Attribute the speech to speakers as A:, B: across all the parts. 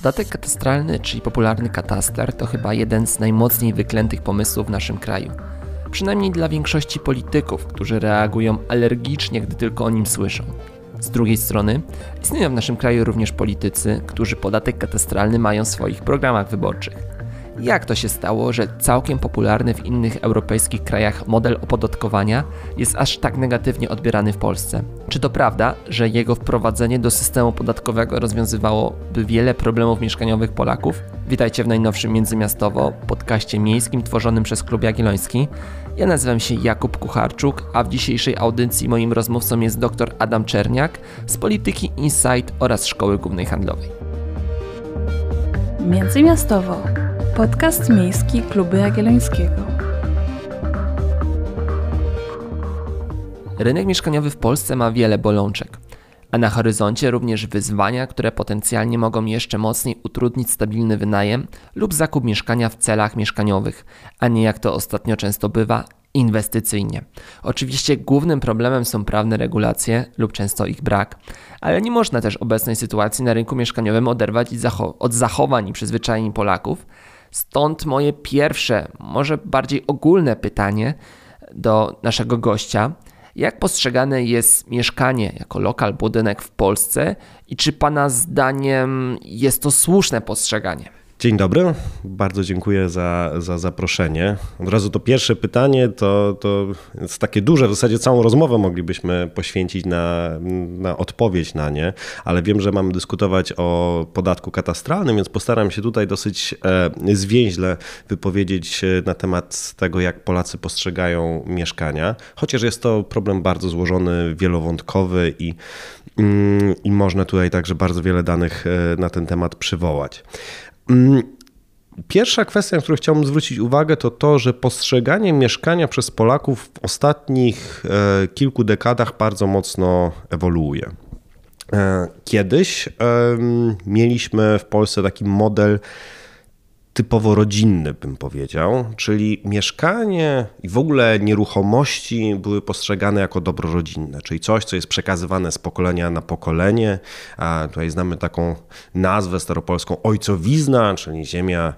A: Podatek katastralny, czyli popularny kataster, to chyba jeden z najmocniej wyklętych pomysłów w naszym kraju. Przynajmniej dla większości polityków, którzy reagują alergicznie, gdy tylko o nim słyszą. Z drugiej strony, istnieją w naszym kraju również politycy, którzy podatek katastralny mają w swoich programach wyborczych. Jak to się stało, że całkiem popularny w innych europejskich krajach model opodatkowania jest aż tak negatywnie odbierany w Polsce? Czy to prawda, że jego wprowadzenie do systemu podatkowego rozwiązywałoby wiele problemów mieszkaniowych Polaków? Witajcie w najnowszym Międzymiastowo, podcaście miejskim tworzonym przez Klub Jagielloński. Ja nazywam się Jakub Kucharczuk, a w dzisiejszej audycji moim rozmówcą jest dr Adam Czerniak z Polityki Insight oraz Szkoły Głównej Handlowej.
B: Międzymiastowo Podcast miejski Klubu Jagiellońskiego.
A: Rynek mieszkaniowy w Polsce ma wiele bolączek, a na horyzoncie również wyzwania, które potencjalnie mogą jeszcze mocniej utrudnić stabilny wynajem lub zakup mieszkania w celach mieszkaniowych, a nie jak to ostatnio często bywa, inwestycyjnie. Oczywiście głównym problemem są prawne regulacje lub często ich brak, ale nie można też obecnej sytuacji na rynku mieszkaniowym oderwać od zachowań i przyzwyczajeń Polaków, Stąd moje pierwsze, może bardziej ogólne pytanie do naszego gościa. Jak postrzegane jest mieszkanie jako lokal, budynek w Polsce i czy Pana zdaniem jest to słuszne postrzeganie?
C: Dzień dobry, bardzo dziękuję za, za zaproszenie. Od razu to pierwsze pytanie to, to jest takie duże, w zasadzie całą rozmowę moglibyśmy poświęcić na, na odpowiedź na nie, ale wiem, że mamy dyskutować o podatku katastralnym, więc postaram się tutaj dosyć e, zwięźle wypowiedzieć na temat tego, jak Polacy postrzegają mieszkania, chociaż jest to problem bardzo złożony, wielowątkowy i, mm, i można tutaj także bardzo wiele danych e, na ten temat przywołać. Mm, pierwsza kwestia, na którą chciałbym zwrócić uwagę, to to, że postrzeganie mieszkania przez Polaków w ostatnich e, kilku dekadach bardzo mocno ewoluuje. E, kiedyś mieliśmy w Polsce taki model typowo rodzinny, bym powiedział, czyli mieszkanie i w ogóle nieruchomości były postrzegane jako dobro rodzinne, czyli coś, co jest przekazywane z pokolenia na pokolenie. A tutaj znamy taką nazwę staropolską ojcowizna, czyli ziemia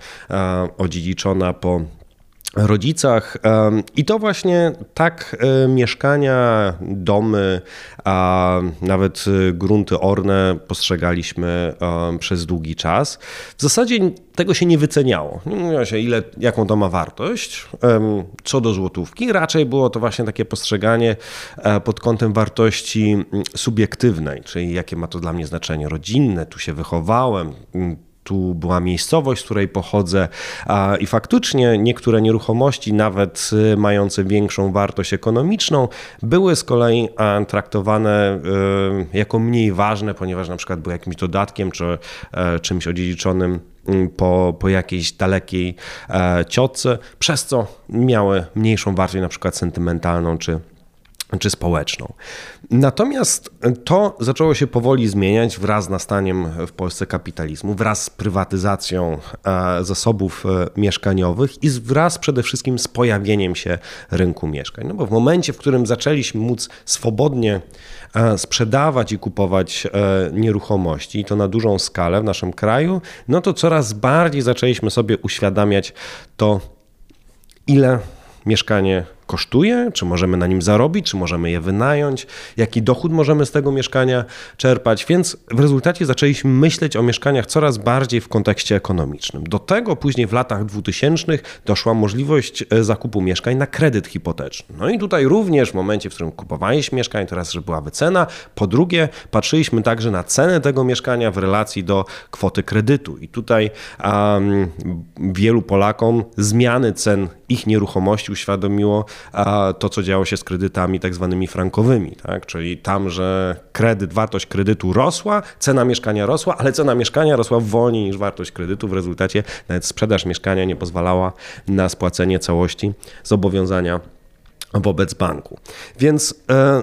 C: odziedziczona po rodzicach. I to właśnie tak e, mieszkania, domy, a nawet e, grunty orne postrzegaliśmy przez długi czas. W zasadzie tego się nie wyceniało. Nie mówiło się, ile, jaką to ma wartość, co do złotówki. Raczej było to właśnie takie postrzeganie e, pod kątem wartości subiektywnej, czyli jakie ma to dla mnie znaczenie rodzinne, tu się wychowałem, tu była miejscowość, z której pochodzę i faktycznie niektóre nieruchomości, nawet y, mające większą wartość ekonomiczną, były z kolei traktowane y, jako mniej ważne, ponieważ na przykład były jakimś dodatkiem czy e, czymś odziedziczonym mm, po, po jakiejś dalekiej e, ciotce, przez co miały mniejszą wartość na przykład sentymentalną czy czy społeczną. Natomiast to zaczęło się powoli zmieniać wraz z nastaniem w Polsce kapitalizmu, wraz z prywatyzacją e, zasobów e, mieszkaniowych i wraz przede wszystkim z pojawieniem się rynku mieszkań. No bo w momencie, w którym zaczęliśmy móc swobodnie e, sprzedawać i kupować nieruchomości, i to na dużą skalę w naszym kraju, no to coraz bardziej zaczęliśmy sobie uświadamiać to, ile mieszkanie kosztuje, czy możemy na nim zarobić, czy możemy je wynająć, jaki dochód możemy z tego mieszkania czerpać. Więc w rezultacie zaczęliśmy myśleć o mieszkaniach coraz bardziej w kontekście ekonomicznym. Do tego później w latach 2000 doszła możliwość e, zakupu mieszkań na kredyt hipoteczny. No i tutaj również w momencie, w którym kupowaliśmy mieszkań, teraz, że była wycena. Po drugie, patrzyliśmy także na cenę tego mieszkania w relacji do kwoty kredytu. I tutaj um, wielu Polakom zmiany cen ich nieruchomości uświadomiło, to, co działo się z kredytami tak zwanymi frankowymi, tak? czyli tam, że kredyt, wartość kredytu rosła, cena mieszkania rosła, ale cena mieszkania rosła wolniej niż wartość kredytu. W rezultacie nawet sprzedaż mieszkania nie pozwalała na spłacenie całości zobowiązania wobec banku. Więc e,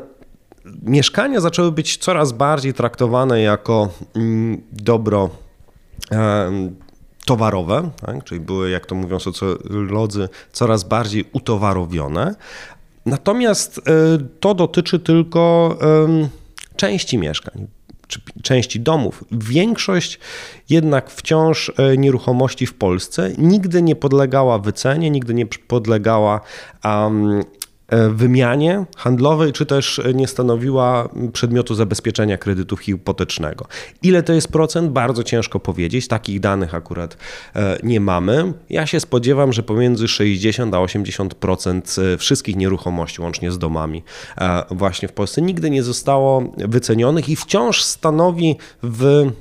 C: mieszkania zaczęły być coraz bardziej traktowane jako mm, dobro e, towarowe, tak? czyli były, jak to mówią socjolodzy, coraz bardziej utowarowione. Natomiast e, to dotyczy tylko części mieszkań. czy części domów. Większość jednak wciąż e, nieruchomości w Polsce nigdy nie podlegała wycenie, nigdy nie podlegała um, wymianie handlowej, czy też nie stanowiła przedmiotu zabezpieczenia kredytu hipotecznego. Ile to jest procent? Bardzo ciężko powiedzieć. Takich danych akurat e, nie mamy. Ja się spodziewam, że pomiędzy 60 a 80% e, wszystkich nieruchomości, łącznie z domami, właśnie w Polsce nigdy nie zostało wycenionych i wciąż stanowi w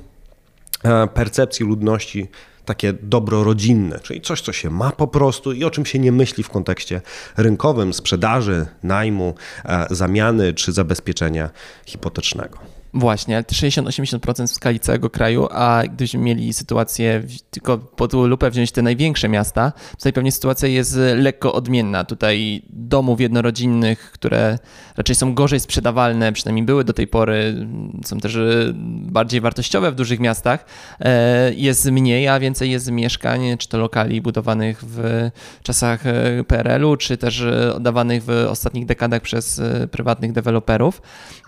C: percepcji ludności takie dobro rodzinne, czyli coś, co się ma po prostu i o czym się nie myśli w kontekście rynkowym, sprzedaży, najmu, e, zamiany czy zabezpieczenia hipotecznego.
A: Właśnie, 60-80% w skali całego kraju, a gdybyśmy mieli sytuację, tylko pod lupę wziąć te największe miasta, tutaj pewnie sytuacja jest lekko odmienna. Tutaj domów jednorodzinnych, które raczej są gorzej sprzedawalne, przynajmniej były do tej pory, są też e, bardziej wartościowe w dużych miastach, e, jest mniej, a więcej jest mieszkań, czy to lokali budowanych w czasach e, PRL-u, czy też oddawanych w ostatnich dekadach przez prywatnych deweloperów.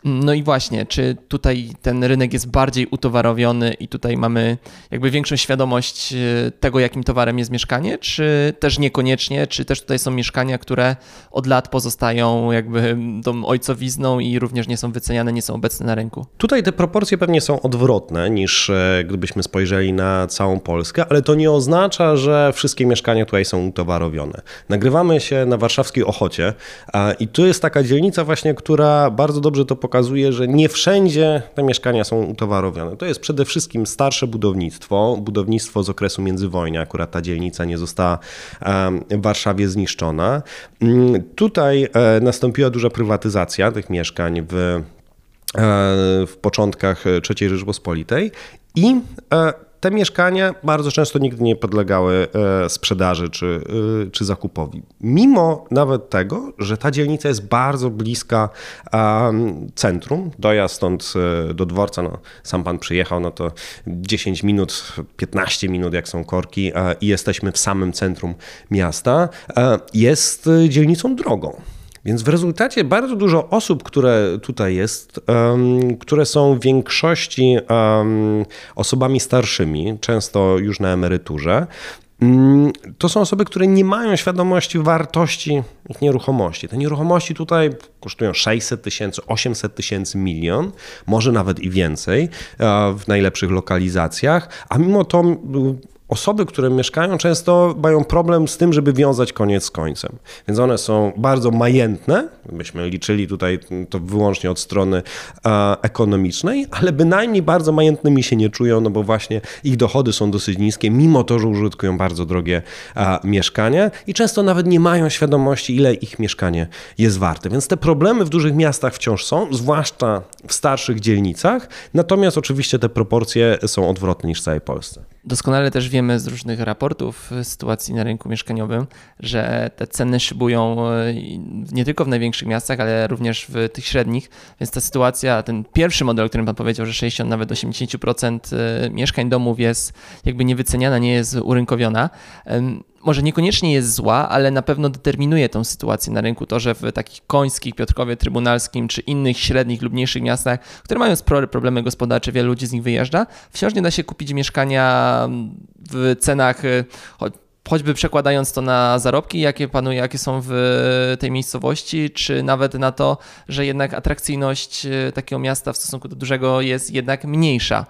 A: No i właśnie, czy tutaj ten rynek jest bardziej utowarowiony i tutaj mamy jakby większą świadomość e, tego, jakim towarem jest mieszkanie, czy też niekoniecznie, czy też tutaj są mieszkania, które od lat pozostają jakby tą ojcowizną i również nie są wyceniane, nie są obecne na rynku?
C: Tutaj te proporcje pewnie są odwrotne niż e, gdybyśmy spojrzeli na całą Polskę, ale to nie oznacza, że wszystkie mieszkania tutaj są utowarowione. Nagrywamy się na warszawskiej Ochocie i tu jest taka dzielnica właśnie, która bardzo dobrze to pokazuje, że nie wszędzie te mieszkania są utowarowione. To jest przede wszystkim starsze budownictwo, budownictwo z okresu międzywojnia. Akurat ta dzielnica nie została w Warszawie zniszczona. Mm, tutaj e, nastąpiła duża prywatyzacja tych mieszkań w e, w początkach III Rzeczpospolitej i e, te mieszkania bardzo często nigdy nie podlegały e, sprzedaży czy, e, czy zakupowi. Mimo nawet tego, że ta dzielnica jest bardzo bliska centrum, dojazd stąd e, do dworca, no, sam pan przyjechał, no to 10 minut, 15 minut jak są korki i jesteśmy w samym centrum miasta, jest dzielnicą drogą. Więc w rezultacie bardzo dużo osób, które tutaj jest, które są w większości osobami starszymi, często już na emeryturze, um, to są osoby, które nie mają świadomości wartości ich nieruchomości. Te nieruchomości tutaj kosztują 600 tysięcy, 800 tysięcy, milion, może nawet i więcej e, w najlepszych lokalizacjach, a mimo to osoby, które mieszkają, często mają problem z tym, żeby wiązać koniec z końcem. Więc one są bardzo majętne, byśmy liczyli tutaj to wyłącznie od strony ekonomicznej, ale bynajmniej bardzo majętnymi się nie czują, no bo właśnie ich dochody są dosyć niskie, mimo to, że użytkują bardzo drogie mieszkania i często nawet nie mają świadomości, ile ich mieszkanie jest warte. Więc te problemy w dużych miastach wciąż są, zwłaszcza w starszych dzielnicach, natomiast oczywiście te proporcje są odwrotne niż w całej Polsce.
A: Doskonale też wiemy z różnych raportów sytuacji na rynku mieszkaniowym, że te ceny szybują e, nie tylko w największych miastach, ale również w tych średnich, więc ta sytuacja, ten pierwszy model, o którym Pan powiedział, że 60 nawet 80% e, mieszkań domów jest jakby niewyceniana, nie jest urynkowiona, może niekoniecznie jest zła, ale na pewno determinuje tą sytuację na rynku. To, że w takich końskich, Piotrkowie Trybunalskim czy innych średnich lub mniejszych miastach, które mają spore problemy gospodarcze, wielu ludzi z nich wyjeżdża, wciąż nie da się kupić mieszkania w cenach choćby przekładając to na zarobki, jakie panują, jakie są w tej miejscowości, czy nawet na to, że jednak atrakcyjność e, takiego miasta w stosunku do dużego jest jednak mniejsza,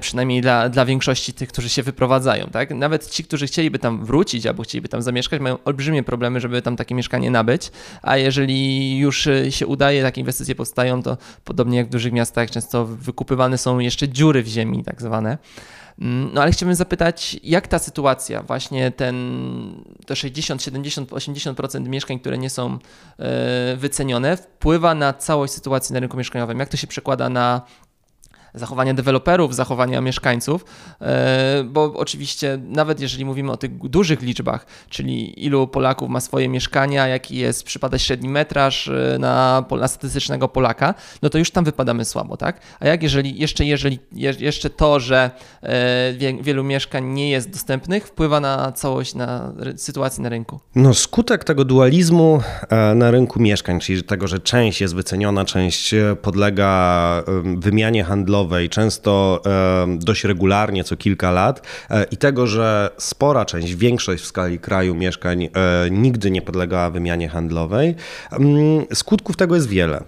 A: przynajmniej dla, dla większości tych, którzy się wyprowadzają. Tak? Nawet ci, którzy chcieliby tam wrócić albo chcieliby tam zamieszkać, mają olbrzymie problemy, żeby tam takie mieszkanie nabyć, a jeżeli już e, się udaje, takie inwestycje powstają, to podobnie jak w dużych miastach często wykupywane są jeszcze dziury w ziemi tak zwane. Mm, no ale chciałbym zapytać, jak ta sytuacja, właśnie ten to 60, 70, 80% mieszkań, które nie są e, wycenione, wpływa na całość sytuacji na rynku mieszkaniowym? Jak to się przekłada na zachowania deweloperów, zachowania mieszkańców, e, bo oczywiście nawet jeżeli mówimy o tych dużych liczbach, czyli ilu Polaków ma swoje mieszkania, jaki jest przypadać średni metraż e, na, na statystycznego Polaka, no to już tam wypadamy słabo, tak? A jak jeżeli jeszcze, jeżeli, jeszcze to, że e, wielu mieszkań nie jest dostępnych, wpływa na całość, na sytuację na rynku?
C: No skutek tego dualizmu na rynku mieszkań, czyli tego, że część jest wyceniona, część podlega wymianie handlowej, handlowej, często dość regularnie, co kilka lat, i tego, że spora część, większość w skali kraju mieszkań nigdy nie podlegała wymianie handlowej, mm, skutków tego jest wiele.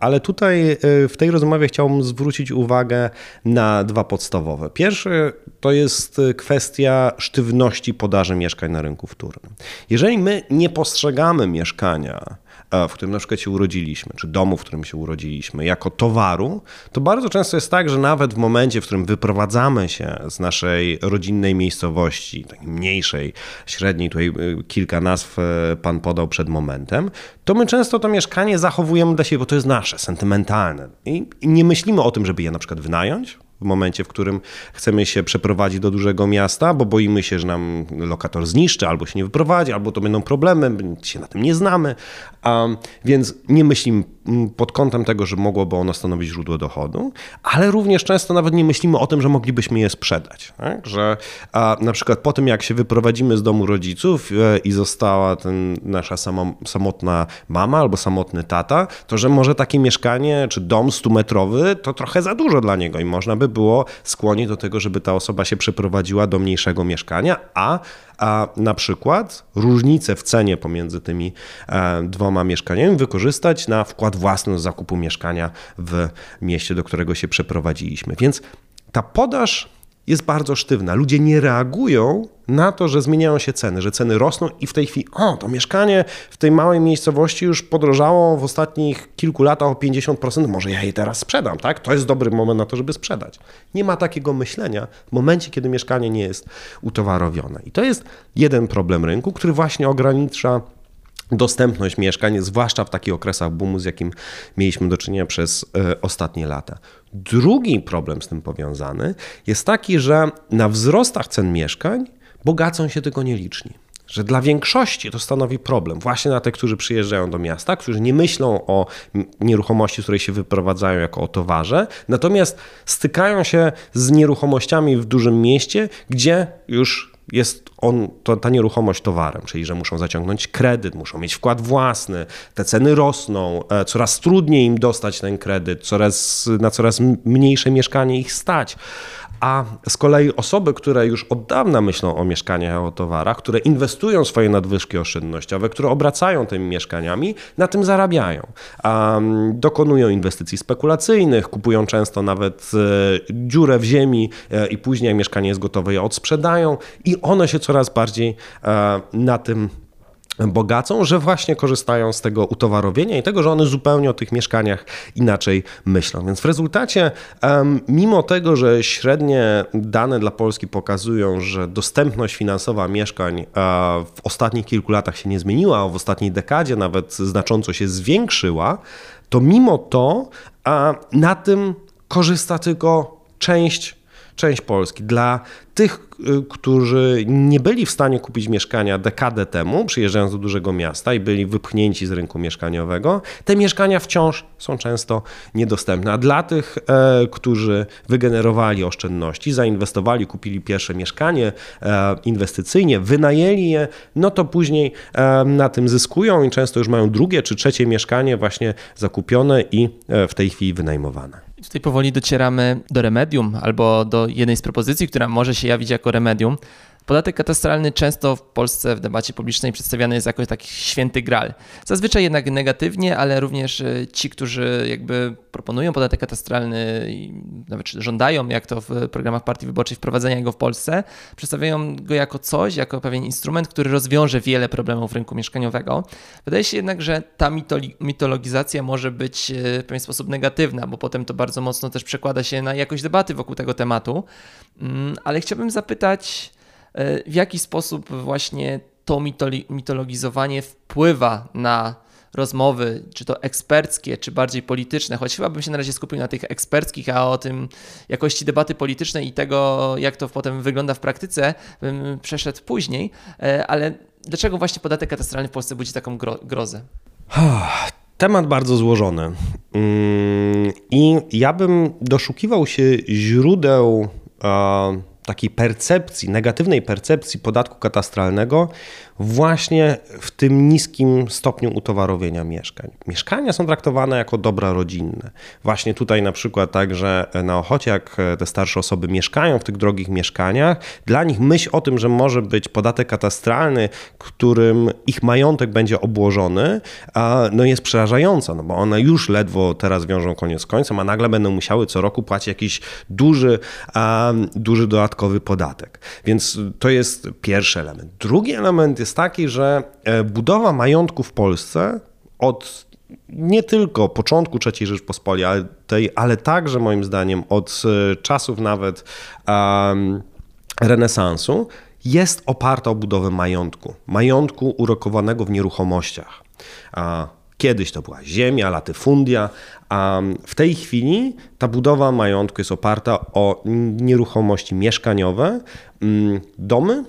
C: Ale tutaj w tej rozmowie chciałbym zwrócić uwagę na dwa podstawowe. Pierwszy to jest kwestia sztywności podaży mieszkań na rynku wtórnym. Jeżeli my nie postrzegamy mieszkania, E, w którym na przykład się urodziliśmy, czy domu, w którym się urodziliśmy, jako towaru, to bardzo często jest tak, że nawet w momencie, w którym wyprowadzamy się z naszej rodzinnej miejscowości, takiej mniejszej, średniej, tutaj e, kilka nazw e, pan podał przed momentem, to my często to mieszkanie zachowujemy dla siebie, bo to jest nasze, sentymentalne. I nie myślimy o tym, żeby je na przykład wynająć, w momencie, w którym chcemy się przeprowadzić do dużego miasta, bo boimy się, że nam lokator zniszczy, albo się nie wyprowadzi, albo to będą problemy, się na tym nie znamy. Więc nie myślimy pod kątem tego, że mogłoby ono stanowić źródło dochodu, ale również często nawet nie myślimy o tym, że moglibyśmy je sprzedać. Tak? Że a, na przykład po tym, jak się wyprowadzimy z domu rodziców e, i została ten, nasza samo, samotna mama albo samotny tata, to że może takie mieszkanie czy dom 100-metrowy to trochę za dużo dla niego i można by było skłonić do tego, żeby ta osoba się przeprowadziła do mniejszego mieszkania, a a na przykład różnicę w cenie pomiędzy tymi e, dwoma mieszkaniami wykorzystać na wkład własny z zakupu mieszkania w mieście, do którego się przeprowadziliśmy. Więc ta podaż jest bardzo sztywna. Ludzie nie reagują na to, że zmieniają się ceny, że ceny rosną i w tej chwili, o, to mieszkanie w tej małej miejscowości już podrożało w ostatnich kilku latach o 50%, może ja je teraz sprzedam, tak? To jest dobry moment na to, żeby sprzedać. Nie ma takiego myślenia w momencie, kiedy mieszkanie nie jest utowarowione. I to jest jeden problem rynku, który właśnie ogranicza dostępność mieszkań, zwłaszcza w takich okresach boomu, z jakim mieliśmy do czynienia przez e, ostatnie lata. Drugi problem z tym powiązany jest taki, że na wzrostach cen mieszkań bogacą się tylko nieliczni. Że dla większości to stanowi problem, właśnie na tych, którzy przyjeżdżają do miasta, którzy nie myślą o nieruchomości, z której się wyprowadzają jako o towarze, natomiast stykają się z nieruchomościami w dużym mieście, gdzie już jest on, to, ta nieruchomość towarem, czyli że muszą zaciągnąć kredyt, muszą mieć wkład własny, te ceny rosną, e, coraz trudniej im dostać ten kredyt, coraz, na coraz mniejsze mieszkanie ich stać. A z kolei osoby, które już od dawna myślą o mieszkaniach, o towarach, które inwestują swoje nadwyżki oszczędnościowe, które obracają tymi mieszkaniami, na tym zarabiają. Um, dokonują inwestycji spekulacyjnych, kupują często nawet e, dziurę w ziemi e, i później, jak mieszkanie jest gotowe, je odsprzedają i one się bardziej e, na tym bogacą, że właśnie korzystają z tego utowarowienia i tego, że one zupełnie o tych mieszkaniach inaczej myślą. Więc w rezultacie, mimo tego, że średnie dane dla Polski pokazują, że dostępność finansowa mieszkań w ostatnich kilku latach się nie zmieniła, a w ostatniej dekadzie nawet znacząco się zwiększyła, to mimo to na tym korzysta tylko część część Polski. Dla tych, y, którzy nie byli w stanie kupić mieszkania dekadę temu, przyjeżdżając do dużego miasta i byli wypchnięci z rynku mieszkaniowego, te mieszkania wciąż są często niedostępne. A dla tych, e, którzy wygenerowali oszczędności, zainwestowali, kupili pierwsze mieszkanie e, inwestycyjnie, wynajęli je, no to później e, na tym zyskują i często już mają drugie czy trzecie mieszkanie właśnie zakupione i w tej chwili wynajmowane.
A: Tutaj powoli docieramy do remedium albo do jednej z propozycji, która może się jawić jako remedium. Podatek katastralny często w Polsce w debacie publicznej przedstawiany jest jako taki święty gral. Zazwyczaj jednak negatywnie, ale również e, ci, którzy jakby proponują podatek katastralny nawet żądają, jak to w programach partii wyborczej, wprowadzenia go w Polsce, przedstawiają go jako coś, jako pewien instrument, który rozwiąże wiele problemów rynku mieszkaniowego. Wydaje się jednak, że ta mitologizacja może być e, w pewien sposób negatywna, bo potem to bardzo mocno też przekłada się na jakość debaty wokół tego tematu. Mm, ale chciałbym zapytać, w jaki sposób właśnie to mitologizowanie wpływa na rozmowy, czy to eksperckie, czy bardziej polityczne, choć chyba bym się na razie skupił na tych eksperckich, a o tym jakości debaty politycznej i tego, jak to potem wygląda w praktyce, bym przeszedł później, e, ale dlaczego właśnie podatek katastralny w Polsce budzi taką gro grozę?
C: Temat bardzo złożony. Mm, I ja bym doszukiwał się źródeł takiej percepcji, negatywnej percepcji podatku katastralnego właśnie w tym niskim stopniu utowarowienia mieszkań. Mieszkania są traktowane jako dobra rodzinne. Właśnie tutaj na przykład także na Ochocie, jak te starsze osoby mieszkają w tych drogich mieszkaniach, dla nich myśl o tym, że może być podatek katastralny, którym ich majątek będzie obłożony, no jest przerażająca, no bo one już ledwo teraz wiążą koniec z końcem, a nagle będą musiały co roku płacić jakiś duży, duży dodatkowy podatek. Więc to jest pierwszy element. Drugi element jest taki, że e, budowa majątku w Polsce od nie tylko początku III Rzeczpospolitej, ale także moim zdaniem od e, czasów nawet um, renesansu jest oparta o budowę majątku. Majątku urokowanego w nieruchomościach. Kiedyś to była ziemia, latyfundia, a w tej chwili ta budowa majątku jest oparta o nieruchomości mieszkaniowe, mm, domy,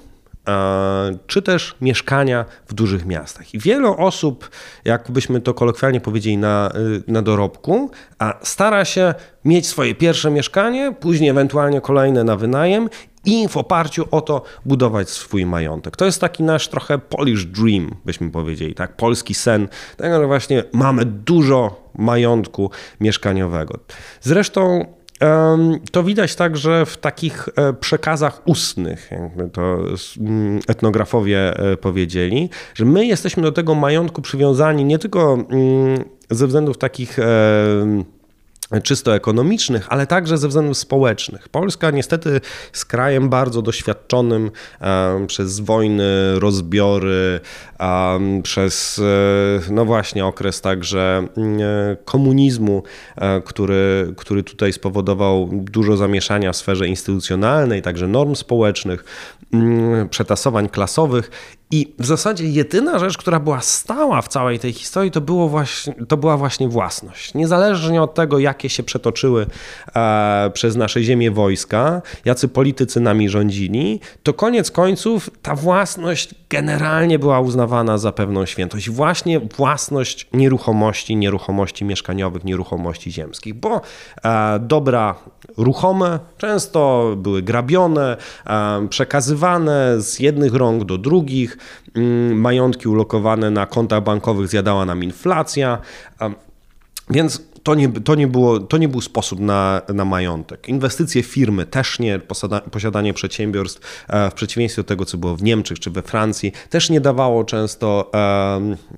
C: czy też mieszkania w dużych miastach. I wiele osób, jakbyśmy to kolokwialnie powiedzieli, na, y, na dorobku, a stara się mieć swoje pierwsze mieszkanie, później ewentualnie kolejne na wynajem i w oparciu o to budować swój majątek. To jest taki nasz trochę Polish dream, byśmy powiedzieli, tak? Polski sen, tego, że właśnie mamy dużo majątku mieszkaniowego. Zresztą to widać także w takich e, przekazach ustnych, jakby to mm, etnografowie e, powiedzieli, że my jesteśmy do tego majątku przywiązani nie tylko mm, ze względów takich czysto ekonomicznych, ale także ze względów społecznych. Polska niestety jest krajem bardzo doświadczonym przez wojny, rozbiory, przez e, no właśnie okres także um, komunizmu, e, który, który tutaj spowodował dużo zamieszania w sferze instytucjonalnej, także norm społecznych, mm, przetasowań klasowych i w zasadzie jedyna rzecz, która była stała w całej tej historii, to, było właśnie, to była właśnie własność. Niezależnie od tego, jakie się przetoczyły e, przez nasze ziemię wojska, jacy politycy nami rządzili, to koniec końców ta własność generalnie była uznawana za pewną świętość. Właśnie własność nieruchomości, nieruchomości mieszkaniowych, nieruchomości ziemskich, bo e, dobra ruchome często były grabione, e, przekazywane z jednych rąk do drugich, majątki ulokowane na kontach bankowych zjadała nam inflacja. Więc to nie, to nie, było, to nie był sposób na, na majątek. Inwestycje firmy też nie, posiadanie przedsiębiorstw e, w przeciwieństwie do tego, co było w Niemczech czy we Francji, też nie dawało często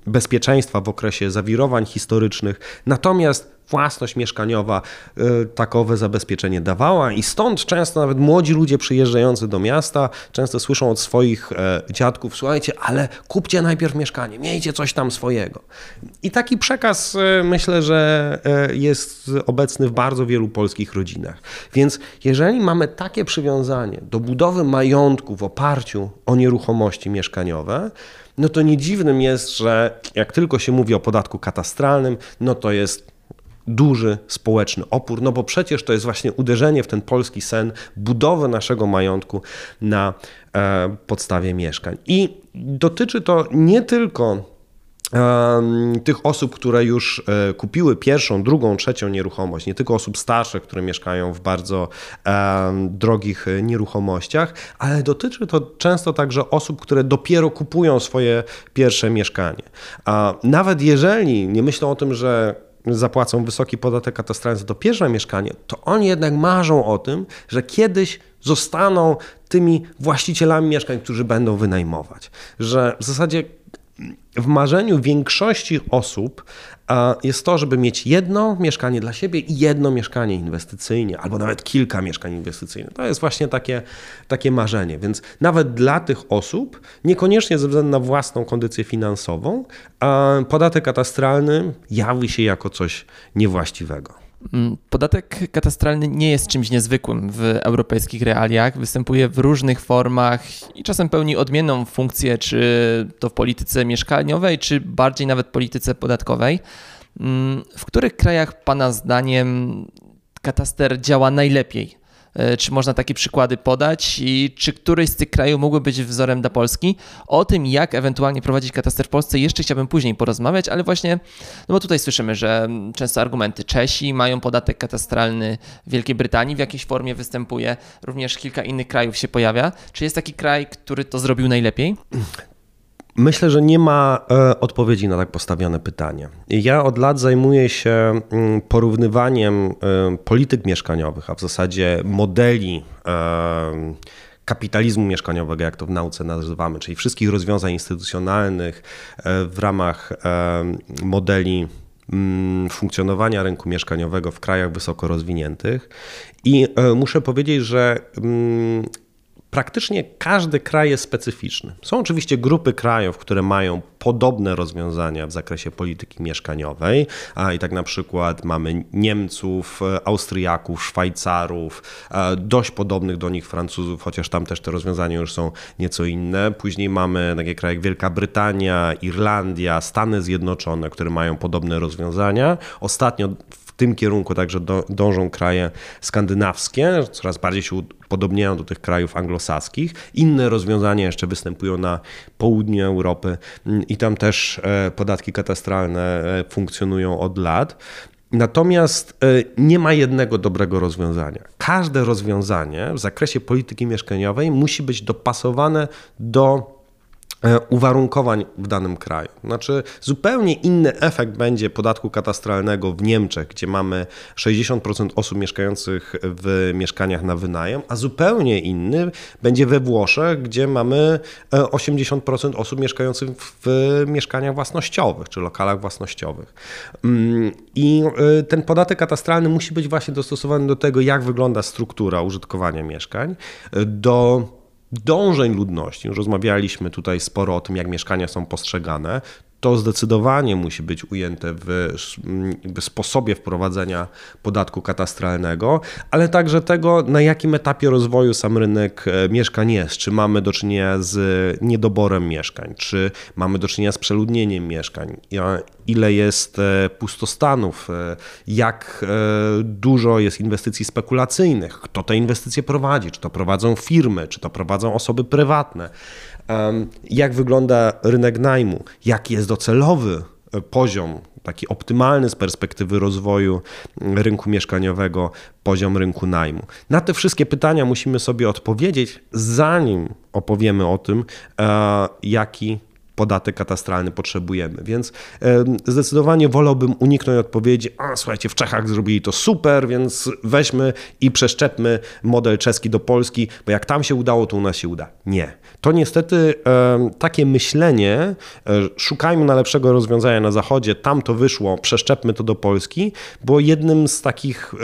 C: bezpieczeństwa w okresie zawirowań historycznych. Natomiast własność mieszkaniowa y, takowe zabezpieczenie dawała i stąd często nawet młodzi ludzie przyjeżdżający do miasta często słyszą od swoich e, dziadków, słuchajcie, ale kupcie najpierw mieszkanie, miejcie coś tam swojego. I taki przekaz e, myślę, że e, jest obecny w bardzo wielu polskich rodzinach. Więc jeżeli mamy takie przywiązanie do budowy majątku w oparciu o nieruchomości mieszkaniowe, no to nie dziwnym jest, że jak tylko się mówi o podatku katastralnym, no to jest duży społeczny opór, no bo przecież to jest właśnie uderzenie w ten polski sen, budowę naszego majątku na e, podstawie mieszkań. I dotyczy to nie tylko tych osób, które już e, kupiły pierwszą, drugą, trzecią nieruchomość, nie tylko osób starszych, które mieszkają w bardzo drogich nieruchomościach, ale dotyczy to często także osób, które dopiero kupują swoje pierwsze mieszkanie. Nawet jeżeli nie myślą o tym, że zapłacą wysoki podatek katastralny za to pierwsze mieszkanie, to oni jednak marzą o tym, że kiedyś zostaną tymi właścicielami mieszkań, którzy będą wynajmować. Że w zasadzie w marzeniu większości osób jest to, żeby mieć jedno mieszkanie dla siebie i jedno mieszkanie inwestycyjne, albo nawet kilka mieszkań inwestycyjnych. To jest właśnie takie, takie marzenie. Więc nawet dla tych osób, niekoniecznie ze względu na własną kondycję finansową, podatek katastralny jawi się jako coś niewłaściwego.
A: Mm, podatek katastralny nie jest czymś niezwykłym w europejskich realiach. Występuje w różnych formach i czasem pełni odmienną funkcję, czy to w polityce mieszkaniowej, czy bardziej nawet polityce podatkowej. Mm, w których krajach Pana zdaniem kataster działa najlepiej czy można takie przykłady podać i czy któryś z tych krajów mógłby być wzorem dla Polski? O tym, jak ewentualnie prowadzić kataster w Polsce, jeszcze chciałbym później porozmawiać, ale właśnie, no bo tutaj słyszymy, że często argumenty Czesi mają podatek katastralny w Wielkiej Brytanii, w jakiejś formie występuje, również kilka innych krajów się pojawia. Czy jest taki kraj, który to zrobił najlepiej?
C: Myślę, że nie ma e, odpowiedzi na tak postawione pytanie. Ja od lat zajmuję się mm, porównywaniem e, polityk mieszkaniowych, a w zasadzie modeli e, kapitalizmu mieszkaniowego, jak to w nauce nazywamy, czyli wszystkich rozwiązań instytucjonalnych w ramach modeli mm, funkcjonowania rynku mieszkaniowego w krajach wysoko rozwiniętych. I muszę powiedzieć, że mm, praktycznie każdy kraj jest specyficzny. Są oczywiście grupy krajów, które mają podobne rozwiązania w zakresie polityki mieszkaniowej, a i tak na przykład mamy Niemców, Austriaków, Szwajcarów, dość podobnych do nich Francuzów, chociaż tam też te rozwiązania już są nieco inne. Później mamy takie kraje jak Wielka Brytania, Irlandia, Stany Zjednoczone, które mają podobne rozwiązania. Ostatnio tym kierunku także dążą kraje skandynawskie, coraz bardziej się podobnieją do tych krajów anglosaskich. Inne rozwiązania jeszcze występują na południu Europy mm, i tam też e, podatki katastralne e, funkcjonują od lat. Natomiast e, nie ma jednego dobrego rozwiązania. Każde rozwiązanie w zakresie polityki mieszkaniowej musi być dopasowane do uwarunkowań w danym kraju. Znaczy, zupełnie inny efekt będzie podatku katastralnego w Niemczech, gdzie mamy 60% osób mieszkających w mieszkaniach na wynajem, a zupełnie inny będzie we Włoszech, gdzie mamy 80% e, osób mieszkających w mieszkaniach własnościowych czy lokalach własnościowych. Mm, I e, ten podatek katastralny musi być właśnie dostosowany do tego, jak wygląda struktura użytkowania mieszkań, do dążeń ludności. Już rozmawialiśmy tutaj sporo o tym, jak mieszkania są postrzegane to zdecydowanie musi być ujęte w, sposobie wprowadzenia podatku katastralnego, ale także tego, na jakim etapie rozwoju sam rynek e, mieszkań jest. Czy mamy do czynienia z niedoborem mieszkań, czy mamy do czynienia z przeludnieniem mieszkań, ile jest e, pustostanów, e, jak dużo jest inwestycji spekulacyjnych, kto te inwestycje prowadzi, czy to prowadzą firmy, czy to prowadzą osoby prywatne jak wygląda rynek najmu, jaki jest docelowy e, poziom, taki optymalny z perspektywy rozwoju mm, rynku mieszkaniowego, poziom rynku najmu. Na te wszystkie pytania musimy sobie odpowiedzieć, zanim opowiemy o tym, e, jaki podatek katastralny potrzebujemy. Więc zdecydowanie wolałbym uniknąć odpowiedzi, a słuchajcie, w Czechach zrobili to super, więc weźmy i przeszczepmy model czeski do Polski, bo jak tam się udało, to u nas się uda. Nie. To niestety takie myślenie, e, szukajmy najlepszego rozwiązania na zachodzie, tam to wyszło, przeszczepmy to do Polski, było jednym z takich e,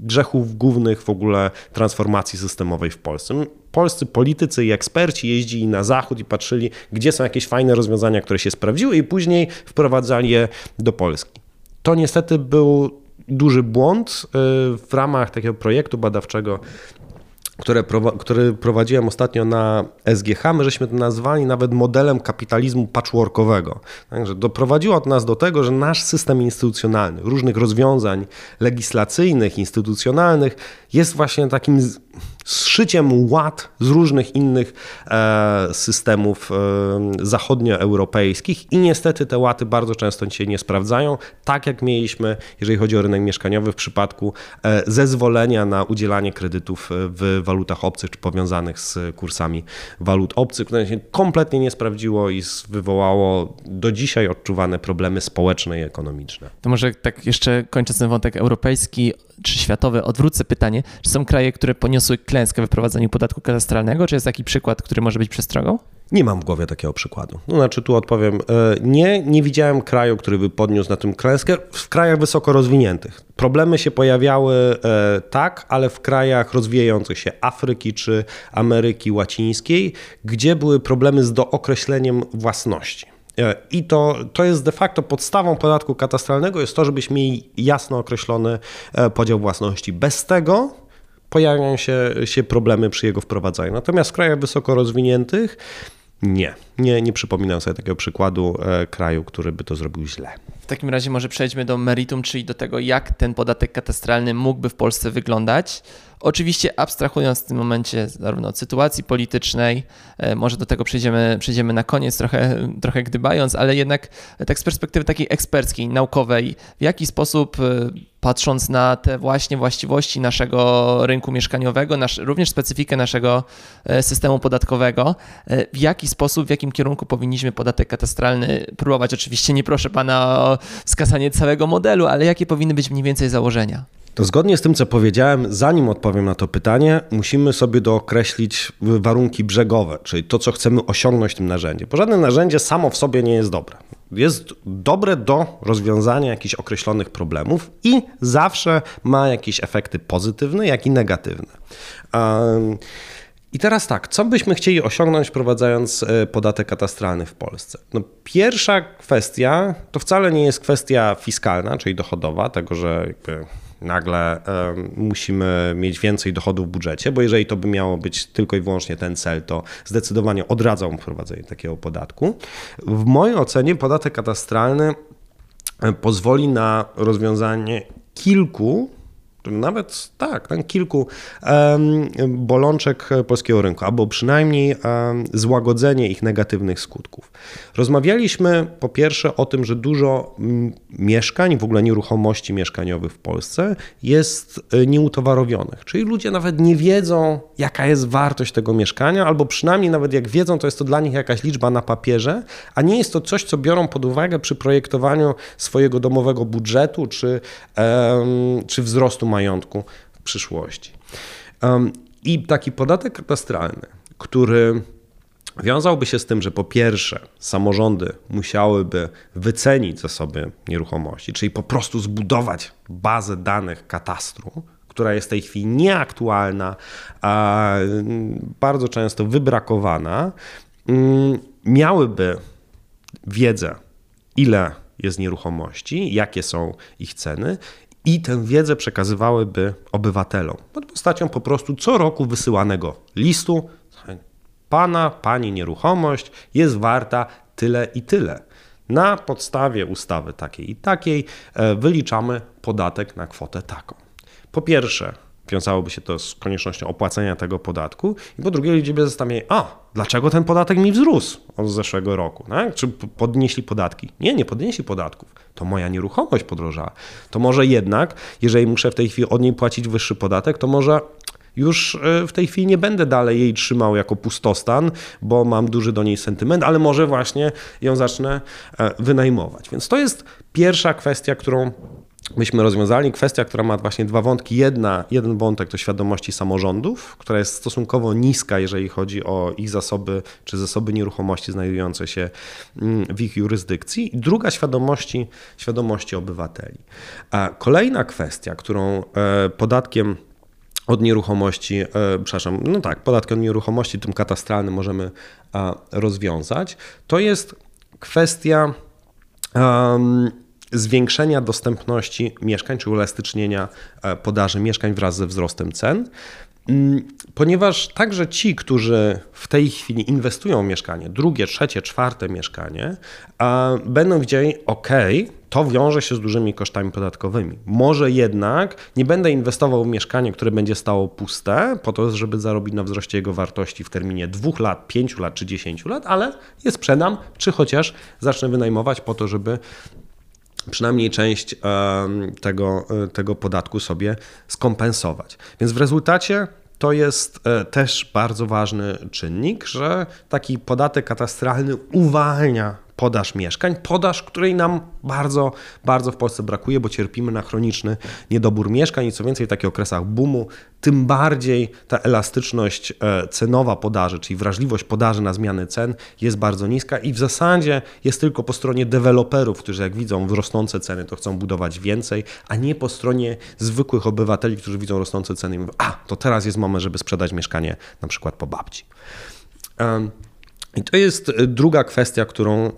C: grzechów głównych w ogóle transformacji systemowej w Polsce polscy politycy i eksperci jeździli na zachód i patrzyli, gdzie są jakieś fajne rozwiązania, które się sprawdziły, i później wprowadzali je do Polski. To niestety był duży błąd y, w ramach takiego projektu badawczego które, który prowadziłem ostatnio na SGH, my żeśmy to nazwali nawet modelem kapitalizmu patchworkowego. Także doprowadziło to nas do tego, że nasz system instytucjonalny, różnych rozwiązań legislacyjnych, instytucjonalnych jest właśnie takim zszyciem ład z różnych innych e, systemów e, zachodnioeuropejskich i niestety te łaty bardzo często się nie sprawdzają, tak jak mieliśmy, jeżeli chodzi o rynek mieszkaniowy, w przypadku e, zezwolenia na udzielanie kredytów w walutach obcych czy powiązanych z kursami walut obcych, które się kompletnie nie sprawdziło i wywołało do dzisiaj odczuwane problemy społeczne i ekonomiczne.
A: To może tak jeszcze kończąc ten wątek europejski czy światowy, odwrócę pytanie, czy są kraje, które poniosły klęskę we wprowadzeniu podatku katastralnego, czy jest taki przykład, który może być przestrogą?
C: Nie mam w głowie takiego przykładu. No, znaczy tu odpowiem, e, nie, nie widziałem kraju, który by podniósł na tym klęskę w krajach wysoko rozwiniętych. Problemy się pojawiały e, tak, ale w krajach rozwijających się Afryki czy Ameryki Łacińskiej, gdzie były problemy z dookreśleniem własności. E, I to, to jest de facto podstawą podatku katastralnego, jest to, żebyśmy mieli jasno określony podział własności. Bez tego pojawiają się, się problemy przy jego wprowadzaniu. Natomiast w krajach wysoko rozwiniętych nie, nie, nie przypominam sobie takiego przykładu e, kraju, który by to zrobił źle.
A: W takim razie może przejdźmy do meritum, czyli do tego, jak ten podatek katastralny mógłby w Polsce wyglądać. Oczywiście abstrahując w tym momencie zarówno od sytuacji politycznej, e, może do tego przejdziemy, przejdziemy na koniec, trochę, trochę gdybając, ale jednak tak z perspektywy takiej eksperckiej, naukowej, w jaki sposób e, patrząc na te właśnie właściwości naszego rynku mieszkaniowego, nasz, również specyfikę naszego e, systemu podatkowego, w jaki sposób, w jakim kierunku powinniśmy podatek katastralny próbować. Oczywiście nie proszę pana o wskazanie całego modelu, ale jakie powinny być mniej więcej założenia?
C: To zgodnie z tym, co powiedziałem, zanim odpowiem na to pytanie, musimy sobie dookreślić warunki brzegowe, czyli to, co chcemy osiągnąć tym narzędziem. Bo żadne narzędzie samo w sobie nie jest dobre. Jest dobre do rozwiązania jakichś określonych problemów i zawsze ma jakieś efekty pozytywne, jak i negatywne. I teraz tak, co byśmy chcieli osiągnąć, wprowadzając e, podatek katastralny w Polsce? No, pierwsza kwestia to wcale nie jest kwestia fiskalna, czyli dochodowa, tego, że jakby nagle musimy mieć więcej dochodów w budżecie, bo jeżeli to by miało być tylko i wyłącznie ten cel, to zdecydowanie odradzam wprowadzenie takiego podatku. W mojej ocenie podatek katastralny pozwoli na rozwiązanie kilku nawet tak, tam kilku bolączek polskiego rynku, albo przynajmniej złagodzenie ich negatywnych skutków. Rozmawialiśmy po pierwsze o tym, że dużo mieszkań, w ogóle nieruchomości mieszkaniowych w Polsce jest e, nieutowarowionych, czyli ludzie nawet nie wiedzą, jaka jest wartość tego mieszkania, albo przynajmniej nawet jak wiedzą, to jest to dla nich jakaś liczba na papierze, a nie jest to coś, co biorą pod uwagę przy projektowaniu swojego domowego budżetu czy, czy wzrostu majątku w przyszłości. I taki podatek katastralny, który wiązałby się z tym, że po pierwsze samorządy musiałyby wycenić zasoby nieruchomości, czyli po prostu zbudować bazę danych katastru, która jest w tej chwili nieaktualna, a bardzo często wybrakowana, mm, miałyby wiedzę, ile jest nieruchomości, jakie są ich ceny i tę wiedzę przekazywałyby obywatelom pod postacią po prostu co roku wysyłanego listu. Pana, pani nieruchomość jest warta tyle i tyle. Na podstawie ustawy takiej i takiej e, wyliczamy podatek na kwotę taką. Po pierwsze, wiązałoby się to z koniecznością opłacenia tego podatku. I po drugie, ludzie by zastanawiali, a dlaczego ten podatek mi wzrósł od zeszłego roku? Tak? Czy podnieśli podatki? Nie, nie podnieśli podatków. To moja nieruchomość podrożała. To może jednak, jeżeli muszę w tej chwili od niej płacić wyższy podatek, to może już e, w tej chwili nie będę dalej jej trzymał jako pustostan, bo mam duży do niej sentyment, ale może właśnie ją zacznę e, wynajmować. Więc to jest pierwsza kwestia, którą myśmy rozwiązali. Kwestia, która ma właśnie dwa wątki. Jedna, jeden wątek to świadomości samorządów, która jest stosunkowo niska, jeżeli chodzi o ich zasoby czy zasoby nieruchomości znajdujące się mm, w ich jurysdykcji. I druga świadomości, świadomości obywateli. A kolejna kwestia, którą e, podatkiem od nieruchomości, e, przepraszam, no tak, podatkiem od nieruchomości, tym katastralnym możemy rozwiązać, to jest kwestia um, zwiększenia dostępności mieszkań, czy uelastycznienia e, podaży mieszkań wraz ze wzrostem cen. Mm, ponieważ także ci, którzy w tej chwili inwestują w mieszkanie, drugie, trzecie, czwarte mieszkanie, będą widzieli, ok, to wiąże się z dużymi kosztami podatkowymi. Może jednak nie będę inwestował w mieszkanie, które będzie stało puste, po to, żeby zarobić na wzroście jego wartości w terminie dwóch lat, pięciu lat czy dziesięciu lat, ale je sprzedam, czy chociaż zacznę wynajmować po to, żeby przynajmniej część tego, e, tego podatku sobie skompensować. Więc w rezultacie to jest e, też bardzo ważny czynnik, że taki podatek katastralny uwalnia podaż mieszkań, podaż, której nam bardzo, bardzo w Polsce brakuje, bo cierpimy na chroniczny niedobór mieszkań i co więcej w takich okresach boomu, tym bardziej ta elastyczność e, cenowa podaży, czyli wrażliwość podaży na zmiany cen jest bardzo niska i w zasadzie jest tylko po stronie deweloperów, którzy jak widzą rosnące ceny, to chcą budować więcej, a nie po stronie zwykłych obywateli, którzy widzą rosnące ceny i mówią, a to teraz jest moment, żeby sprzedać mieszkanie na przykład po babci. I to jest e, druga kwestia, którą, e,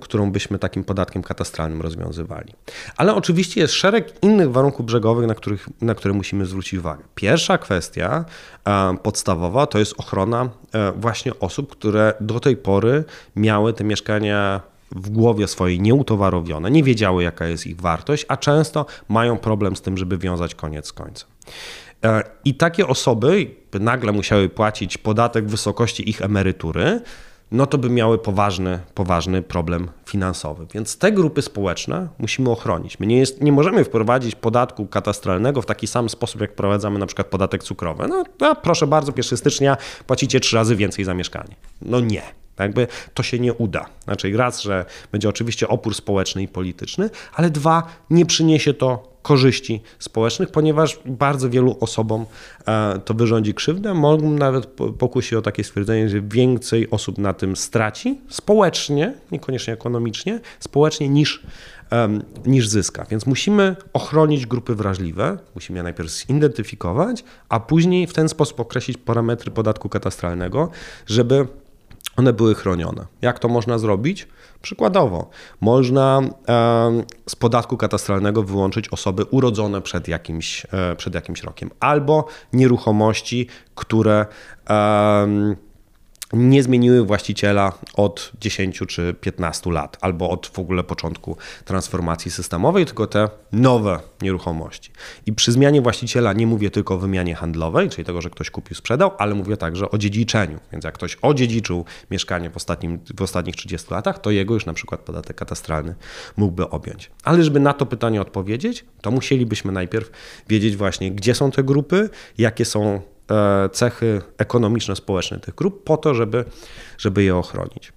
C: którą byśmy takim podatkiem katastralnym rozwiązywali. Ale oczywiście jest szereg innych warunków brzegowych, na, których, na które musimy zwrócić uwagę. Pierwsza kwestia e, podstawowa to jest ochrona właśnie osób, które do tej pory miały te mieszkania w głowie swojej nieutowarowione, nie wiedziały jaka jest ich wartość, a często mają problem z tym, żeby wiązać koniec z końcem. I takie osoby by nagle musiały płacić podatek w wysokości ich emerytury, no to by miały poważny, poważny problem finansowy. Więc te grupy społeczne musimy ochronić. My nie, jest, nie możemy wprowadzić podatku katastralnego w taki sam sposób, jak wprowadzamy na przykład podatek cukrowy. No, no proszę bardzo, 1 stycznia płacicie trzy razy więcej za mieszkanie. No nie. Tak jakby to się nie uda. Znaczy, raz, że będzie oczywiście opór społeczny i polityczny, ale dwa, nie przyniesie to korzyści społecznych, ponieważ bardzo wielu osobom e, to wyrządzi krzywdę. Mogą nawet pokusić o takie stwierdzenie, że więcej osób na tym straci społecznie, niekoniecznie ekonomicznie, społecznie niż, niż zyska. Więc musimy ochronić grupy wrażliwe, musimy je najpierw zidentyfikować, a później w ten sposób określić parametry podatku katastralnego, żeby one były chronione. Jak to można zrobić? Przykładowo, można z podatku katastralnego wyłączyć osoby urodzone przed jakimś, e, przed jakimś rokiem albo nieruchomości, które nie zmieniły właściciela od 10 czy 15 lat, albo od w ogóle początku transformacji systemowej, tylko te nowe nieruchomości. I przy zmianie właściciela nie mówię tylko o wymianie handlowej, czyli tego, że ktoś kupił, sprzedał, ale mówię także o dziedziczeniu. Więc jak ktoś odziedziczył mieszkanie w, ostatnim, w ostatnich 30 latach, to jego już na przykład podatek katastralny mógłby objąć. Ale żeby na to pytanie odpowiedzieć, to musielibyśmy najpierw wiedzieć właśnie, gdzie są te grupy, jakie są E, cechy ekonomiczno-społeczne tych grup po to, żeby, żeby je ochronić.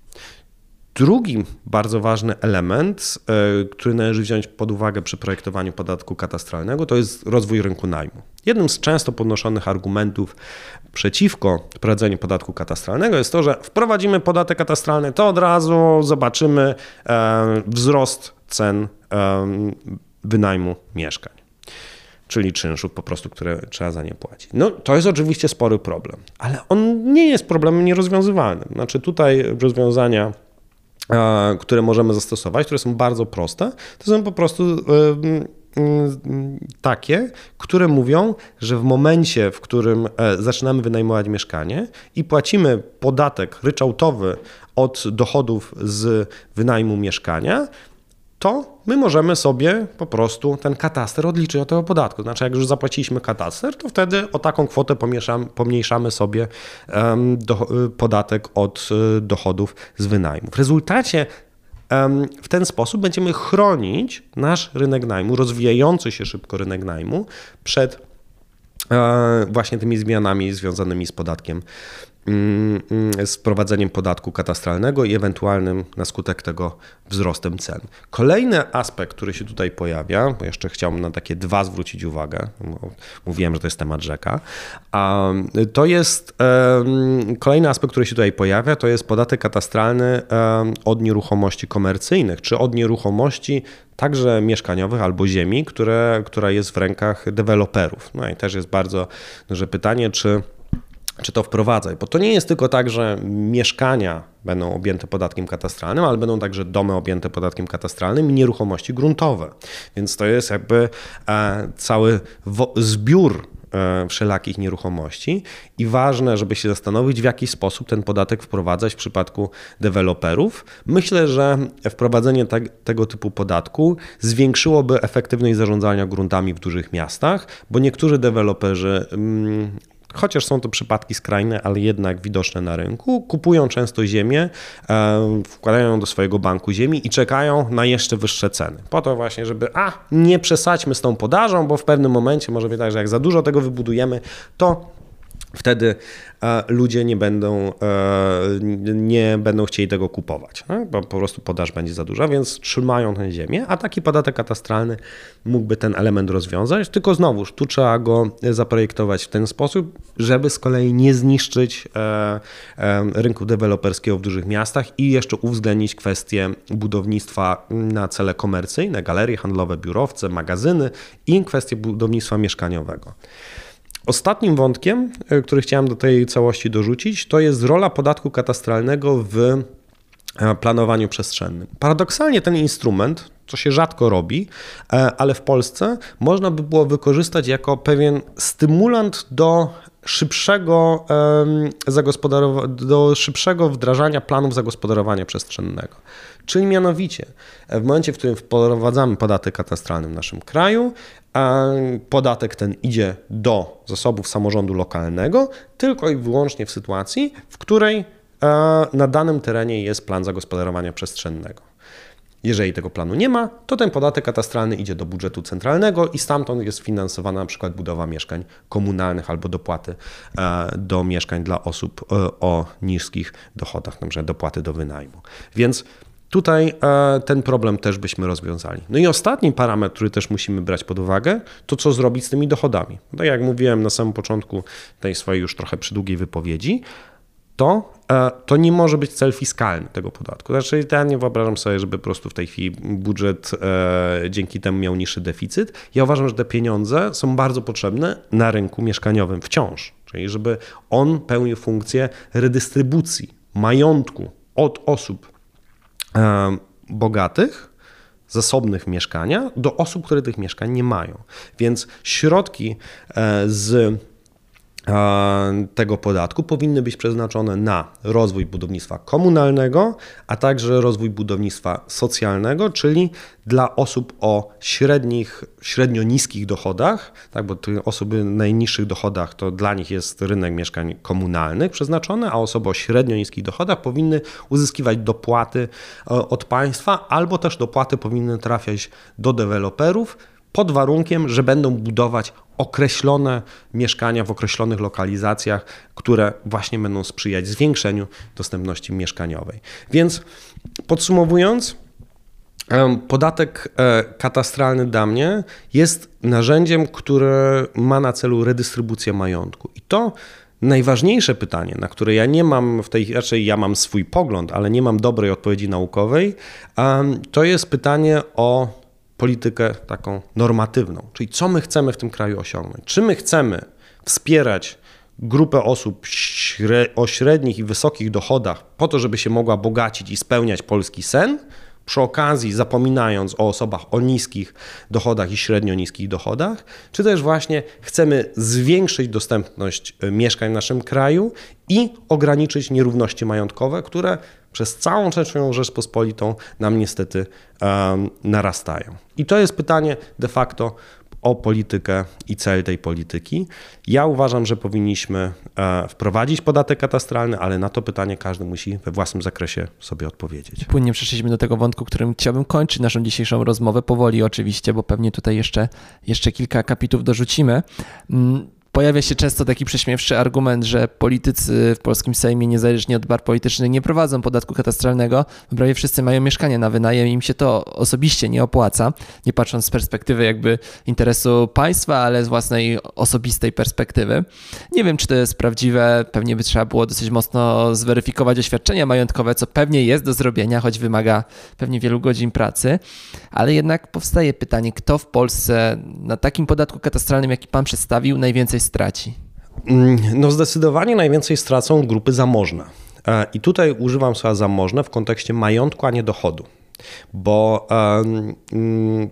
C: Drugi bardzo ważny element, e, który należy wziąć pod uwagę przy projektowaniu podatku katastralnego, to jest rozwój rynku najmu. Jednym z często podnoszonych argumentów przeciwko wprowadzeniu podatku katastralnego jest to, że wprowadzimy podatek katastralny, to od razu zobaczymy e, wzrost cen wynajmu mieszkań czyli czynszów po prostu, które trzeba za nie płacić. No to jest oczywiście spory problem, ale on nie jest problemem nierozwiązywalnym. Znaczy tutaj rozwiązania które możemy zastosować, które są bardzo proste, to są po prostu takie, które mówią, że w momencie, w którym e, zaczynamy wynajmować mieszkanie i płacimy podatek ryczałtowy od dochodów z wynajmu mieszkania, to my możemy sobie po prostu ten kataster odliczyć od tego podatku. Znaczy, jak już zapłaciliśmy kataster, to wtedy o taką kwotę pomniejszamy sobie do, podatek od e, dochodów z wynajmu. W rezultacie w ten sposób będziemy chronić nasz rynek najmu, rozwijający się szybko rynek najmu przed e, właśnie tymi zmianami związanymi z podatkiem z wprowadzeniem podatku katastralnego i ewentualnym na skutek tego wzrostem cen. Kolejny aspekt, który się tutaj pojawia, bo jeszcze chciałbym na takie dwa zwrócić uwagę, mówiłem, że to jest temat rzeka, to jest kolejny aspekt, który się tutaj pojawia, to jest podatek katastralny od nieruchomości komercyjnych, czy od nieruchomości także mieszkaniowych albo ziemi, które, która jest w rękach deweloperów. No i też jest bardzo duże pytanie, czy czy to wprowadzać, bo to nie jest tylko tak, że mieszkania będą objęte podatkiem katastralnym, ale będą także domy objęte podatkiem katastralnym i nieruchomości gruntowe. Więc to jest jakby e, cały zbiór e, wszelakich nieruchomości i ważne, żeby się zastanowić, w jaki sposób ten podatek wprowadzać w przypadku deweloperów. Myślę, że wprowadzenie te, tego typu podatku zwiększyłoby efektywność zarządzania gruntami w dużych miastach, bo niektórzy deweloperzy mm, chociaż są to przypadki skrajne, ale jednak widoczne na rynku, kupują często ziemię, e, wkładają ją do swojego banku ziemi i czekają na jeszcze wyższe ceny. Po to właśnie, żeby a, nie przesadźmy z tą podażą, bo w pewnym momencie może być tak, że jak za dużo tego wybudujemy, to wtedy ludzie nie będą, e, nie będą chcieli tego kupować, bo po prostu podaż będzie za duża, więc trzymają tę ziemię, a taki podatek katastralny mógłby ten element rozwiązać, tylko znowuż tu trzeba go zaprojektować w ten sposób, żeby z kolei nie zniszczyć e, e, rynku deweloperskiego w dużych miastach i jeszcze uwzględnić kwestie budownictwa na cele komercyjne, galerie handlowe, biurowce, magazyny i kwestie budownictwa mieszkaniowego. Ostatnim wątkiem, e, który chciałem do tej całości dorzucić, to jest rola podatku katastralnego w e, planowaniu przestrzennym. Paradoksalnie ten instrument, co się rzadko robi, e, ale w Polsce można by było wykorzystać jako pewien stymulant do szybszego, do szybszego wdrażania planów zagospodarowania przestrzennego. Czyli mianowicie w momencie, w którym wprowadzamy podatek katastralny w naszym kraju, podatek ten idzie do zasobów samorządu lokalnego tylko i wyłącznie w sytuacji, w której na danym terenie jest plan zagospodarowania przestrzennego. Jeżeli tego planu nie ma, to ten podatek katastralny idzie do budżetu centralnego i stamtąd jest finansowana na przykład budowa mieszkań komunalnych albo dopłaty e, do mieszkań dla osób e, o niskich dochodach, na przykład dopłaty do wynajmu. Więc Tutaj e, ten problem też byśmy rozwiązali. No i ostatni parametr, który też musimy brać pod uwagę, to co zrobić z tymi dochodami. Tak jak mówiłem na samym początku tej swojej już trochę przydługiej wypowiedzi, to, e, to nie może być cel fiskalny tego podatku. Znaczy, ja nie wyobrażam sobie, żeby po prostu w tej chwili budżet e, dzięki temu miał niższy deficyt. Ja uważam, że te pieniądze są bardzo potrzebne na rynku mieszkaniowym wciąż, czyli żeby on pełnił funkcję redystrybucji majątku od osób e, bogatych zasobnych mieszkania do osób, które tych mieszkań nie mają. Więc środki z tego podatku powinny być przeznaczone na rozwój budownictwa komunalnego, a także rozwój budownictwa socjalnego, czyli dla osób o średnich, średnio niskich dochodach, tak, bo osoby najniższych dochodach to dla nich jest rynek mieszkań komunalnych przeznaczony, a osoby o średnio niskich dochodach powinny uzyskiwać dopłaty e, od państwa, albo też dopłaty powinny trafiać do deweloperów pod warunkiem, że będą budować określone mieszkania w określonych lokalizacjach, które właśnie będą sprzyjać zwiększeniu dostępności mieszkaniowej. Więc podsumowując, Podatek e, katastralny dla mnie jest narzędziem, które ma na celu redystrybucję majątku. I to najważniejsze pytanie, na które ja nie mam w tej, raczej ja mam swój pogląd, ale nie mam dobrej odpowiedzi naukowej, to jest pytanie o politykę taką normatywną, czyli co my chcemy w tym kraju osiągnąć. Czy my chcemy wspierać grupę osób o średnich i wysokich dochodach po to, żeby się mogła bogacić i spełniać polski sen, przy okazji zapominając o osobach o niskich dochodach i średnio niskich dochodach, czy też właśnie chcemy zwiększyć dostępność e, mieszkań w naszym kraju i ograniczyć nierówności majątkowe, które przez całą trzecią Rzeczpospolitą nam niestety um, narastają. I to jest pytanie de facto o politykę i cel tej polityki. Ja uważam, że powinniśmy e, wprowadzić podatek katastralny, ale na to pytanie każdy musi we własnym zakresie sobie odpowiedzieć.
A: Płynnie przeszliśmy do tego wątku, którym chciałbym kończyć naszą dzisiejszą rozmowę, powoli oczywiście, bo pewnie tutaj jeszcze, jeszcze kilka kapitów dorzucimy. Pojawia się często taki prześmiewczy argument, że politycy w polskim Sejmie, niezależnie od bar politycznych, nie prowadzą podatku katastralnego. Prawie wszyscy mają mieszkanie na wynajem i im się to osobiście nie opłaca, nie patrząc z perspektywy jakby interesu państwa, ale z własnej osobistej perspektywy. Nie wiem, czy to jest prawdziwe. Pewnie by trzeba było dosyć mocno zweryfikować oświadczenia majątkowe, co pewnie jest do zrobienia, choć wymaga pewnie wielu godzin pracy. Ale jednak powstaje pytanie, kto w Polsce na takim podatku katastralnym, jaki pan przedstawił, najwięcej straci?
C: Mm, no zdecydowanie najwięcej stracą grupy zamożne. E, I tutaj używam słowa zamożne w kontekście majątku, a nie dochodu. Bo um,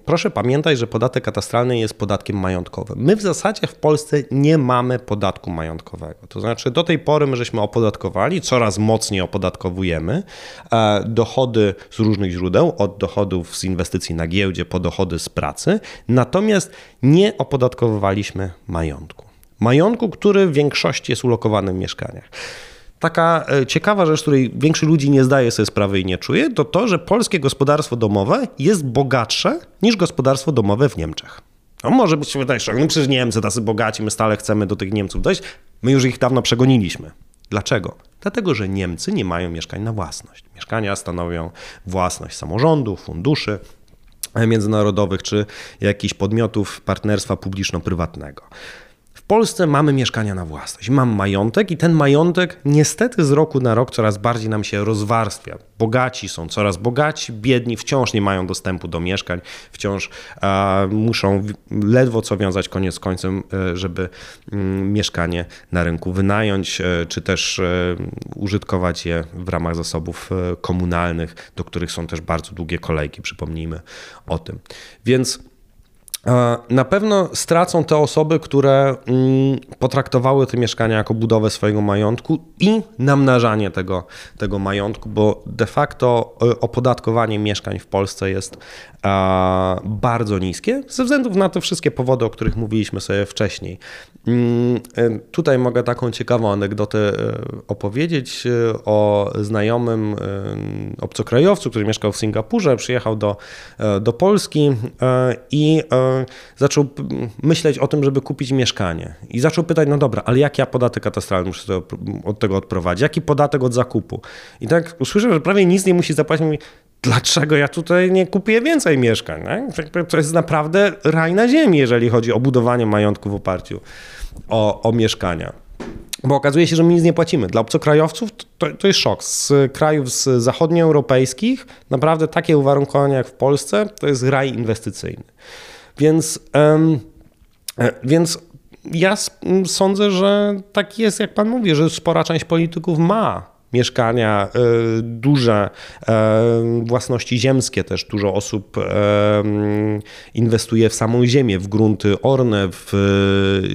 C: proszę pamiętać, że podatek katastralny jest podatkiem majątkowym. My w zasadzie w Polsce nie mamy podatku majątkowego. To znaczy, do tej pory my żeśmy opodatkowali, coraz mocniej opodatkowujemy e, dochody z różnych źródeł, od dochodów z inwestycji na giełdzie po dochody z pracy, natomiast nie opodatkowywaliśmy majątku majątku, który w większości jest ulokowany w mieszkaniach. Taka e, ciekawa rzecz, której większość ludzi nie zdaje sobie sprawy i nie czuje, to to, że polskie gospodarstwo domowe jest bogatsze niż gospodarstwo domowe w Niemczech. No może być się wydaje, że no przecież Niemcy tacy bogaci, my stale chcemy do tych Niemców dojść. My już ich dawno przegoniliśmy. Dlaczego? Dlatego, że Niemcy nie mają mieszkań na własność. Mieszkania stanowią własność samorządów, funduszy międzynarodowych czy jakichś podmiotów partnerstwa publiczno-prywatnego. Polsce mamy mieszkania na własność, mam majątek i ten majątek niestety z roku na rok coraz bardziej nam się rozwarstwia. Bogaci są coraz bogaci, biedni wciąż nie mają dostępu do mieszkań, wciąż e, muszą ledwo co wiązać koniec z końcem, e, żeby mm, mieszkanie na rynku wynająć, e, czy też e, użytkować je w ramach zasobów e, komunalnych, do których są też bardzo długie kolejki, przypomnijmy o tym. Więc na pewno stracą te osoby, które mm, potraktowały te mieszkania jako budowę swojego majątku i namnażanie tego, tego majątku, bo de facto e, opodatkowanie mieszkań w Polsce jest bardzo niskie ze względu na te wszystkie powody, o których mówiliśmy sobie wcześniej. Mm, e, tutaj mogę taką ciekawą anegdotę e, opowiedzieć o znajomym obcokrajowcu, który mieszkał w Singapurze, przyjechał do, do Polski i zaczął myśleć o tym, żeby kupić mieszkanie. I zaczął pytać, no dobra, ale jaki ja podatek katastralny muszę od tego odprowadzić? Jaki podatek od zakupu? I tak usłyszał, że prawie nic nie musi zapłacić. Mówi, dlaczego ja tutaj nie kupuję więcej mieszkań? Nie? To jest naprawdę raj na ziemi, jeżeli chodzi o budowanie majątku w oparciu o, o mieszkania. Bo okazuje się, że my nic nie płacimy. Dla obcokrajowców to, to jest szok. Z krajów z zachodnioeuropejskich naprawdę takie uwarunkowania jak w Polsce to jest raj inwestycyjny. Więc, e, więc ja sądzę, że tak jest, jak pan mówi, że spora część polityków ma mieszkania, e, duże e, własności ziemskie też. Dużo osób e, inwestuje w samą ziemię, w grunty orne, w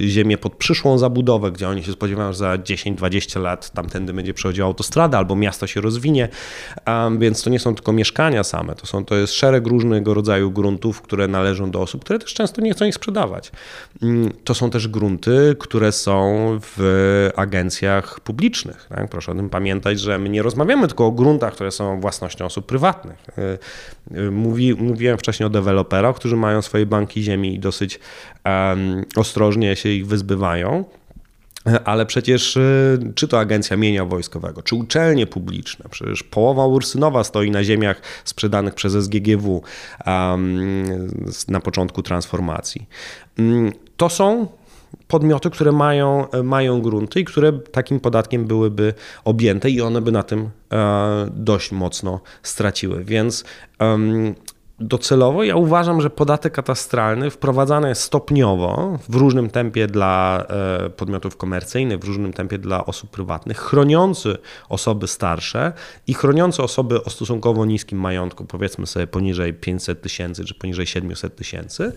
C: ziemię pod przyszłą zabudowę, gdzie oni się spodziewają, że za 10-20 lat tamtędy będzie przechodziła autostrada albo miasto się rozwinie, więc to nie są tylko mieszkania same, to, są, to jest szereg różnego rodzaju gruntów, które należą do osób, które też często nie chcą ich sprzedawać. Mm, to są też grunty, które są w agencjach publicznych. Tak? Proszę o tym pamiętać pamiętać, że my nie rozmawiamy tylko o gruntach, które są własnością osób prywatnych. Y, y, mówi, mówiłem wcześniej o deweloperach, którzy mają swoje banki ziemi i dosyć um, ostrożnie się ich wyzbywają. Ale przecież y, czy to Agencja Mienia Wojskowego, czy uczelnie publiczne, przecież połowa Ursynowa stoi na ziemiach sprzedanych przez SGGW um, na początku transformacji. Mm, to są podmioty, które mają, mają grunty i które takim podatkiem byłyby objęte i one by na tym e, dość mocno straciły. Więc docelowo ja uważam, że podatek katastralny wprowadzany stopniowo, w różnym tempie dla e, podmiotów komercyjnych, w różnym tempie dla osób prywatnych, chroniący osoby starsze i chroniący osoby o stosunkowo niskim majątku, powiedzmy sobie poniżej 500 tysięcy czy poniżej 700 tysięcy,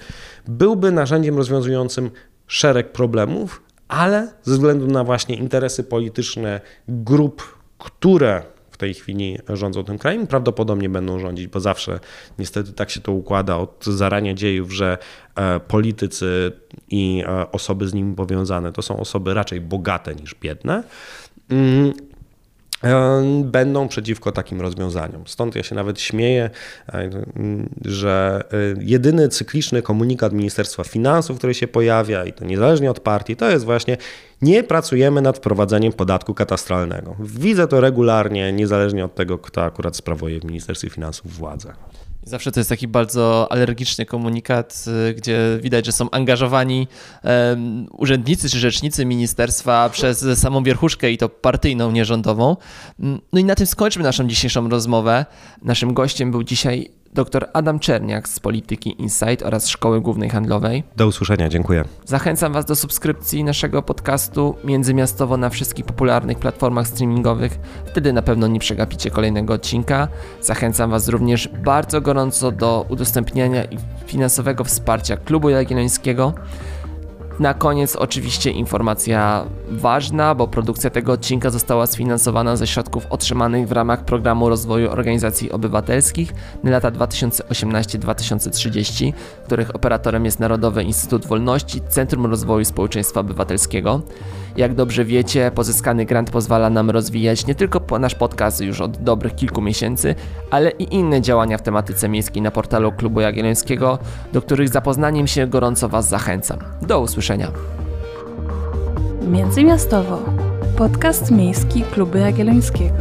C: byłby narzędziem rozwiązującym szereg problemów, ale ze względu na właśnie interesy polityczne grup, które w tej chwili rządzą tym krajem, prawdopodobnie będą rządzić, bo zawsze niestety tak się to układa od zarania dziejów, że e, politycy i e, osoby z nimi powiązane to są osoby raczej bogate niż biedne. E, będą przeciwko takim rozwiązaniom. Stąd ja się nawet śmieję, e, że e, jedyny cykliczny komunikat Ministerstwa Finansów, który się pojawia, i to niezależnie od partii, to jest właśnie nie pracujemy nad wprowadzeniem podatku katastralnego. Widzę to regularnie, niezależnie od tego, kto akurat sprawuje w Ministerstwie Finansów władzę.
A: Zawsze to jest taki bardzo alergiczny komunikat, y, gdzie widać, że są angażowani um, urzędnicy czy rzecznicy ministerstwa przez samą wierchuszkę i to partyjną, nierządową. Mm, no i na tym skończmy naszą dzisiejszą rozmowę. Naszym gościem był dzisiaj dr Adam Czerniak z Polityki Insight oraz Szkoły Głównej Handlowej.
C: Do usłyszenia, dziękuję.
A: Zachęcam Was do subskrypcji naszego podcastu międzymiastowo na wszystkich popularnych platformach streamingowych. Wtedy na pewno nie przegapicie kolejnego odcinka. Zachęcam Was również bardzo gorąco do udostępniania i finansowego wsparcia Klubu Jagiellońskiego. Na koniec oczywiście informacja ważna, bo produkcja tego odcinka została sfinansowana ze środków otrzymanych w ramach Programu Rozwoju Organizacji Obywatelskich na lata 2018-2030, których operatorem jest Narodowy Instytut Wolności Centrum Rozwoju Społeczeństwa Obywatelskiego. Jak dobrze wiecie, pozyskany grant pozwala nam rozwijać nie tylko nasz podcast już od dobrych kilku miesięcy, ale i inne działania w tematyce miejskiej na portalu Klubu Jagiellońskiego, do których zapoznaniem się gorąco Was zachęcam. Do usłyszenia.
B: Międzymiastowo. Podcast miejski Klubu Jagiellońskiego.